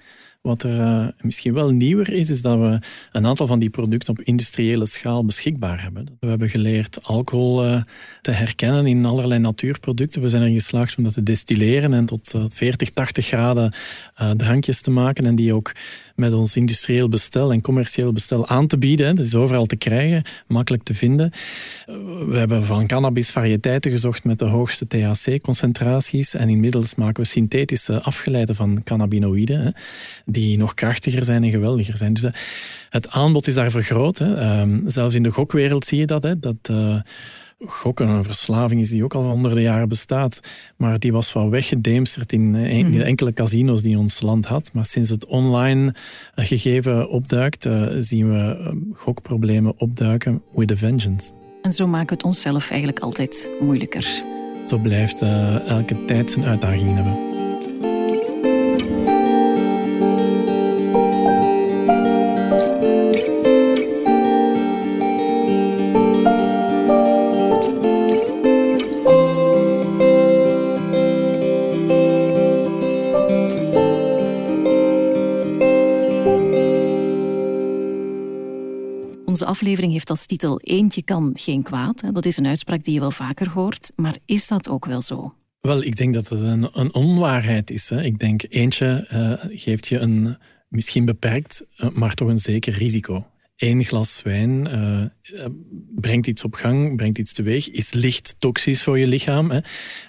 Wat er uh, misschien wel nieuwer is, is dat we een aantal van die producten op industriële schaal beschikbaar hebben. We hebben geleerd alcohol uh, te herkennen in allerlei natuurproducten. We zijn erin geslaagd om dat te destilleren en tot uh, 40, 80 graden eh, drankjes te maken en die ook met ons industrieel bestel en commercieel bestel aan te bieden. Dat is overal te krijgen, makkelijk te vinden. We hebben van cannabis variëteiten gezocht met de hoogste THC-concentraties en inmiddels maken we synthetische afgeleiden van cannabinoïden die nog krachtiger zijn en geweldiger zijn. Dus eh, het aanbod is daar vergroot. Ehm, zelfs in de gokwereld zie je dat. Hè, dat uh, gokken een verslaving is die ook al honderden jaren bestaat. Maar die was wel weggedemsterd in, eh, in de mhm. enkele casino's die ons land had. Maar sinds het online gegeven opduikt, zien we gokproblemen opduiken with a vengeance. En zo maken we het onszelf eigenlijk altijd moeilijker. Zo blijft elke tijd zijn uitdagingen hebben. Onze aflevering heeft als titel Eentje kan geen kwaad. Dat is een uitspraak die je wel vaker hoort, maar is dat ook wel zo? Wel, ik denk dat het een, een onwaarheid is. Hè. Ik denk eentje uh, geeft je een misschien beperkt, eh, maar toch een zeker risico. Eén glas wijn uh, brengt iets op gang, brengt iets teweeg, is licht toxisch voor je lichaam. Hè.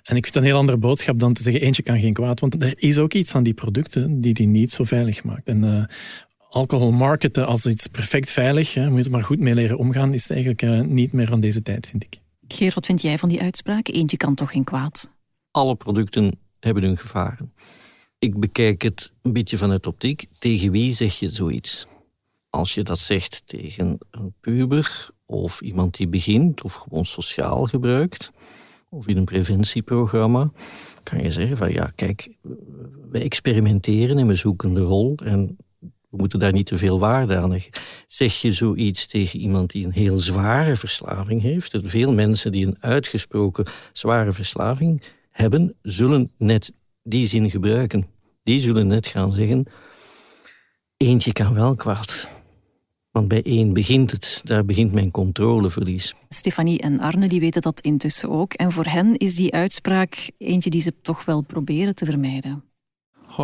En ik vind een heel andere boodschap dan te zeggen eentje kan geen kwaad, want er is ook iets aan die producten die die niet zo veilig maakt. En alcohol marketen als iets perfect veilig, hè, moet je er maar goed mee leren omgaan, is eigenlijk uh, niet meer van deze tijd, vind ik. Geert, wat vind jij van die uitspraak? Eentje kan toch geen kwaad? Alle producten hebben hun gevaren. Ik bekijk het een beetje vanuit optiek. Tegen wie zeg je zoiets? Als je dat zegt tegen een puber of iemand die begint of gewoon sociaal gebruikt of in een preventieprogramma, kan je zeggen van ja, kijk, we experimenteren en we zoeken de rol en we moeten daar niet te veel waarde aan leggen. Zeg je zoiets tegen iemand die een heel zware verslaving heeft? Veel mensen die een uitgesproken zware verslaving hebben, zullen net die zin gebruiken. Die zullen net gaan zeggen: eentje kan wel kwaad. Want bij één begint het, daar begint mijn controleverlies. Stefanie en Arne die weten dat intussen ook. En voor hen is die uitspraak eentje die ze toch wel proberen te vermijden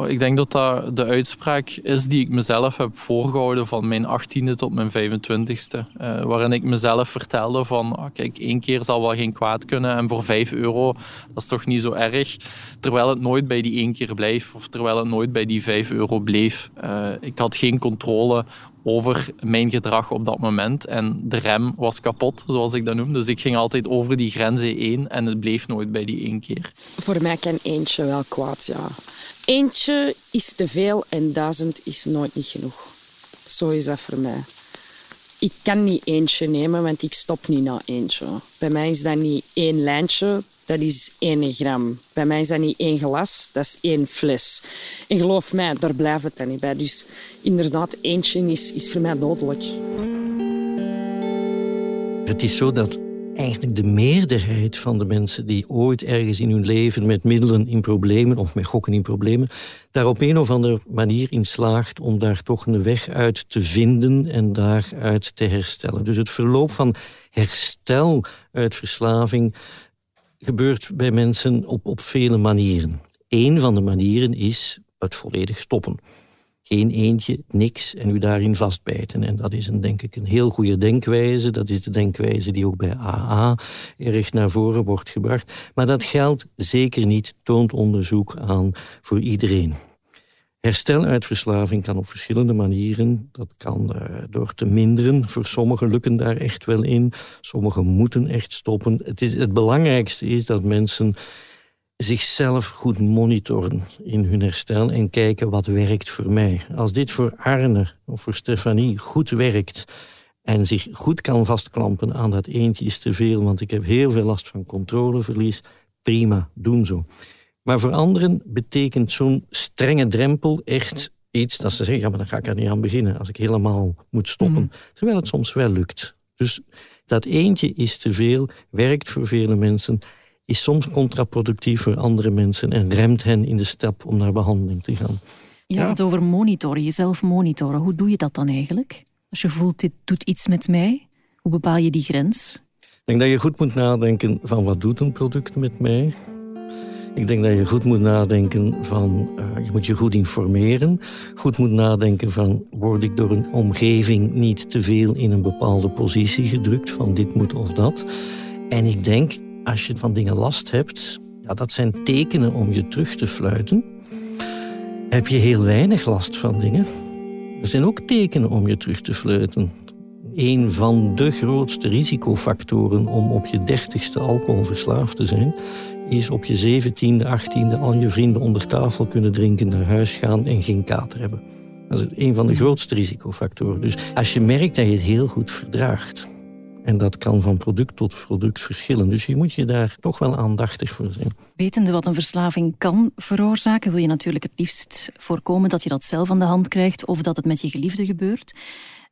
ik denk dat dat de uitspraak is die ik mezelf heb voorgehouden van mijn 18e tot mijn 25e. Uh, eh, waarin ik mezelf vertelde van, ah, kijk, één keer zal wel geen kwaad kunnen en voor 5 euro, dat is toch niet zo erg. Terwijl het nooit bij die één keer bleef of terwijl het nooit bij die 5 euro bleef. Uh, ik had geen controle over mijn gedrag op dat moment. En de rem was kapot, zoals ik dat noem. Dus ik ging altijd over die grenzen heen en het bleef nooit bij die één keer. Voor mij kan eentje wel kwaad, ja. Eentje is te veel en duizend is nooit niet genoeg. Zo is dat voor mij. Ik kan niet eentje nemen, want ik stop niet na eentje. Bij mij is dat niet één lijntje, dat is één gram. Bij mij is dat niet één glas, dat is één fles. En geloof mij, daar blijft het dan niet bij. Dus inderdaad, eentje is, is voor mij dodelijk. Het is zo dat eigenlijk de meerderheid van de mensen die ooit ergens in hun leven met middelen in problemen of met gokken in problemen, daar op een of andere manier in slaagt om daar toch een weg uit te vinden en daaruit te herstellen. Dus het verloop van herstel uit verslaving gebeurt bij mensen op, op vele manieren. Eén van de manieren is het volledig stoppen geen eentje, niks en u daarin vastbijten. En dat is een, denk ik een heel goede denkwijze. Dat is de denkwijze die ook bij AA erg naar voren wordt gebracht. Maar dat geldt zeker niet, toont onderzoek aan voor iedereen. Herstel uit verslaving kan op verschillende manieren. Dat kan uh, door te minderen. Voor sommigen lukken daar echt wel in. Sommigen moeten echt stoppen. Het, is, het belangrijkste is dat mensen zichzelf goed monitoren in hun herstel en kijken wat werkt voor mij. Als dit voor Arne of voor Stefanie goed werkt en zich goed kan vastklampen aan dat eentje is te veel, want ik heb heel veel last van controleverlies, prima, doen zo. Maar voor anderen betekent zo'n strenge drempel echt iets dat ze zeggen, ja, maar dan ga ik er niet aan beginnen als ik helemaal moet stoppen. Mhm. Terwijl het soms wel lukt. Dus dat eentje is te veel, werkt voor vele mensen, is soms contraproductief voor andere mensen en remt hen in de stap om naar behandeling te gaan. Je had het over monitoren, jezelf monitoren. Hoe doe je dat dan eigenlijk? Als je voelt, dit doet iets met mij, hoe bepaal je die grens? Ik denk dat je goed moet nadenken van wat doet een product met mij? Ik denk dat je goed moet nadenken van, uh, je moet je goed informeren. Goed moet nadenken van, word ik door een omgeving niet te veel in een bepaalde positie gedrukt van dit moet of dat. En ik denk, als je van dingen last hebt, ja, dat zijn tekenen om je terug te fluiten. Heb je heel weinig last van dingen, er zijn ook tekenen om je terug te fluiten. Een van de grootste risicofactoren om op je dertigste alcoholverslaafd te zijn, is op je zeventiende, achttiende al je vrienden onder tafel kunnen drinken, naar huis gaan en geen kater hebben. Dat is een van de grootste risicofactoren. Dus als je merkt dat je het heel goed verdraagt, en dat kan van product tot product verschillen. Dus je moet je daar toch wel aandachtig voor zijn. Wetende wat een verslaving kan veroorzaken, wil je natuurlijk het liefst voorkomen dat je dat zelf aan de hand krijgt of dat het met je geliefde gebeurt.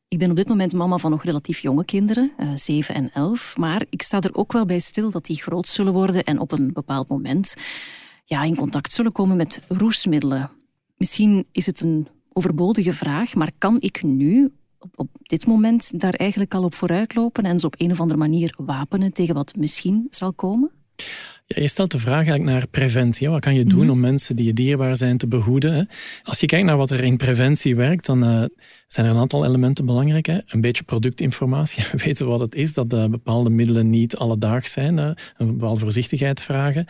Ik ben op dit moment mama van nog relatief jonge kinderen, eh, 7 en 11. Maar ik sta er ook wel bij stil dat die groot zullen worden en op een bepaald moment ja, in contact zullen komen met roesmiddelen. Misschien is het een overbodige vraag, maar kan ik nu op, dit moment daar eigenlijk al op vooruitlopen en ze op een of andere manier wapenen tegen wat misschien zal komen? Ja, je stelt de vraag eigenlijk naar preventie. Wat kan je doen mhm. om mensen die je dierbaar zijn te behoeden? Als je kijkt naar wat er in preventie werkt, dan uh, zijn er een aantal elementen belangrijk. Hè? Een beetje productinformatie. [laughs] We weten wat het is, dat uh, bepaalde middelen niet alledaags zijn. Hè? Een bepaalde voorzichtigheid vragen.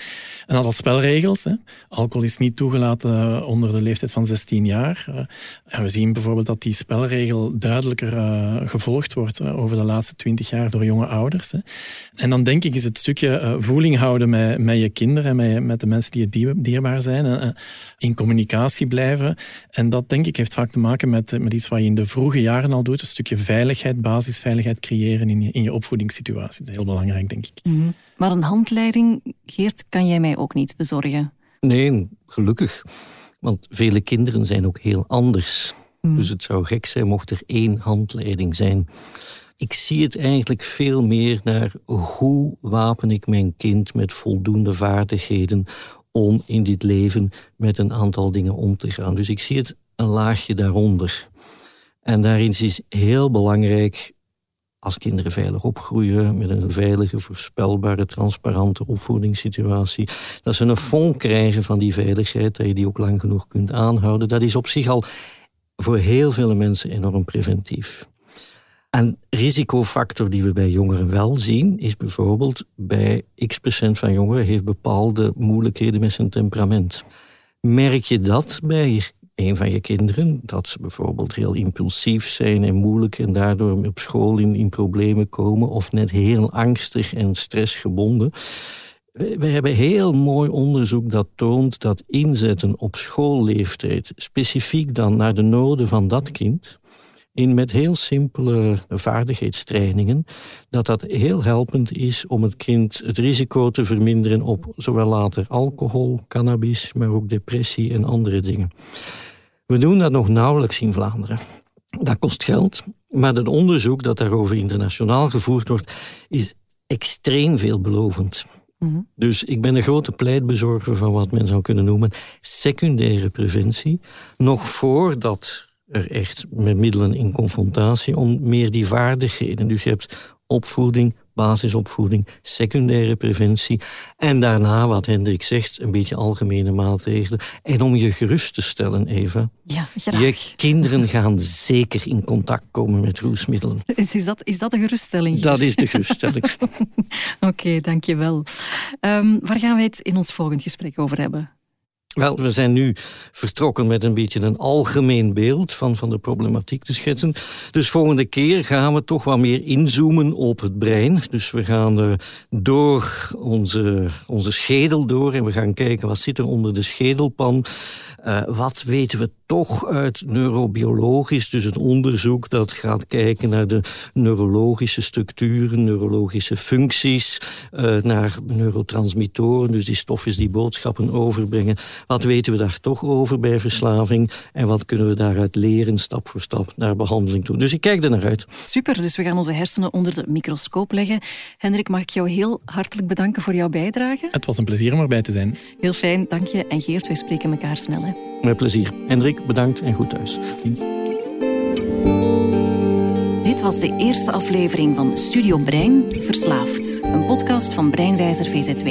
Een aantal spelregels. Hè? Alcohol is niet toegelaten eh, onder de leeftijd van 16 jaar. en we zien bijvoorbeeld dat die spelregel duidelijker gevolgd wordt over de laatste 20 jaar door jonge ouders. Hè? En dan denk ik is het stukje voeling houden met met, je kinderen en met, met de mensen die je dierbaar zijn. En, eh, in communicatie blijven. En dat denk ik heeft vaak te maken met, met iets wat je in de vroege jaren al doet. Een stukje veiligheid, basisveiligheid creëren in je, in je opvoedingssituatie. Dat is heel belangrijk, denk ik. Mhm. Maar een handleiding, Geert, kan jij mij ook niet bezorgen? Nee, gelukkig. Want vele kinderen zijn ook heel anders. Mhm. Dus het zou gek zijn mocht er één handleiding zijn ik zie het eigenlijk veel meer naar hoe wapen ik mijn kind met voldoende vaardigheden om in dit leven met een aantal dingen om te gaan. Dus ik zie het een laagje daaronder. En daarin is heel belangrijk als kinderen veilig opgroeien met een veilige, voorspelbare, transparante opvoedingssituatie, dat ze een fond krijgen van die veiligheid, dat je die ook lang genoeg kunt aanhouden. Dat is op zich al voor heel veel mensen enorm preventief. Een risicofactor die we bij jongeren wel zien, is bijvoorbeeld bij x procent van jongeren heeft bepaalde moeilijkheden met zijn temperament. Merk je dat bij een van je kinderen, dat ze bijvoorbeeld heel impulsief zijn en moeilijk en daardoor op school in, in problemen komen, of net heel angstig en stressgebonden? We hebben heel mooi onderzoek dat toont dat inzetten op schoolleeftijd, specifiek dan naar de noden van dat kind, in met heel simpele vaardigheidstrainingen, dat dat heel helpend is om het kind het risico te verminderen op zowel later alcohol, cannabis, maar ook depressie en andere dingen. We doen dat nog nauwelijks in Vlaanderen. Dat kost geld, maar het onderzoek dat daarover internationaal gevoerd wordt, is extreem veelbelovend. Mhm. Dus ik ben een grote pleitbezorger van wat men zou kunnen noemen secundaire preventie. Nog voordat er echt met middelen in confrontatie om meer die vaardigheden. Dus je hebt opvoeding, basisopvoeding, secundaire preventie. En daarna, wat Hendrik zegt, een beetje algemene maatregelen. En om je gerust te stellen, Eva. Ja, Je kinderen gaan zeker in contact komen met roesmiddelen. Is, is, dat, is dat de geruststelling? Dat is de geruststelling. [laughs] Oké, dankjewel. Um, waar gaan wij het in ons volgend gesprek over hebben? Wel, we zijn nu vertrokken met een beetje een algemeen beeld van, van de problematiek te schetsen. Dus volgende keer gaan we toch wat meer inzoomen op het brein. Dus we gaan door onze, onze schedel door en we gaan kijken wat zit er onder de schedelpan. Uh, wat weten we toch uit neurobiologisch, dus het onderzoek dat gaat kijken naar de neurologische structuren, neurologische functies, uh, naar neurotransmittoren, dus die stoffen die boodschappen overbrengen. Wat weten we daar toch over bij verslaving en wat kunnen we daaruit leren stap voor stap naar behandeling toe. Dus ik kijk er naar uit. Super, dus we gaan onze hersenen onder de microscoop leggen. Hendrik, mag ik jou heel hartelijk bedanken voor jouw bijdrage. Het was een plezier om erbij te zijn. Heel fijn, dank je. En Geert, wij spreken elkaar snel. Hè. Met plezier. Hendrik, bedankt en goed thuis. Ziens. Dit was de eerste aflevering van Studio Brein Verslaafd, een podcast van Breinwijzer VZW.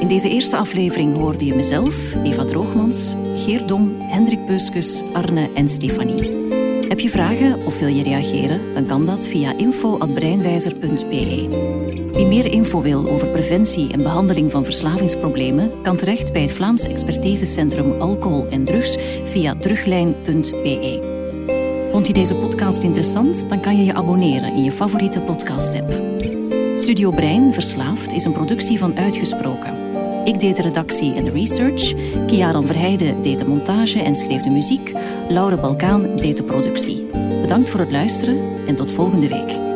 In deze eerste aflevering hoorde je mezelf, Eva Droogmans, Geert Dom, Hendrik Peuskus, Arne en Stefanie. Heb je vragen of wil je reageren? Dan kan dat via info.breinwijzer.be. Wie meer info wil over preventie en behandeling van verslavingsproblemen, kan terecht bij het Vlaams Expertisecentrum Alcohol en Drugs via druglijn.be. Vond je deze podcast interessant? Dan kan je je abonneren in je favoriete podcast-app. Studio Brein Verslaafd is een productie van Uitgesproken. Ik deed de redactie en de research. Kiaran Verheijden deed de montage en schreef de muziek. Laure Balkaan deed de productie. Bedankt voor het luisteren en tot volgende week.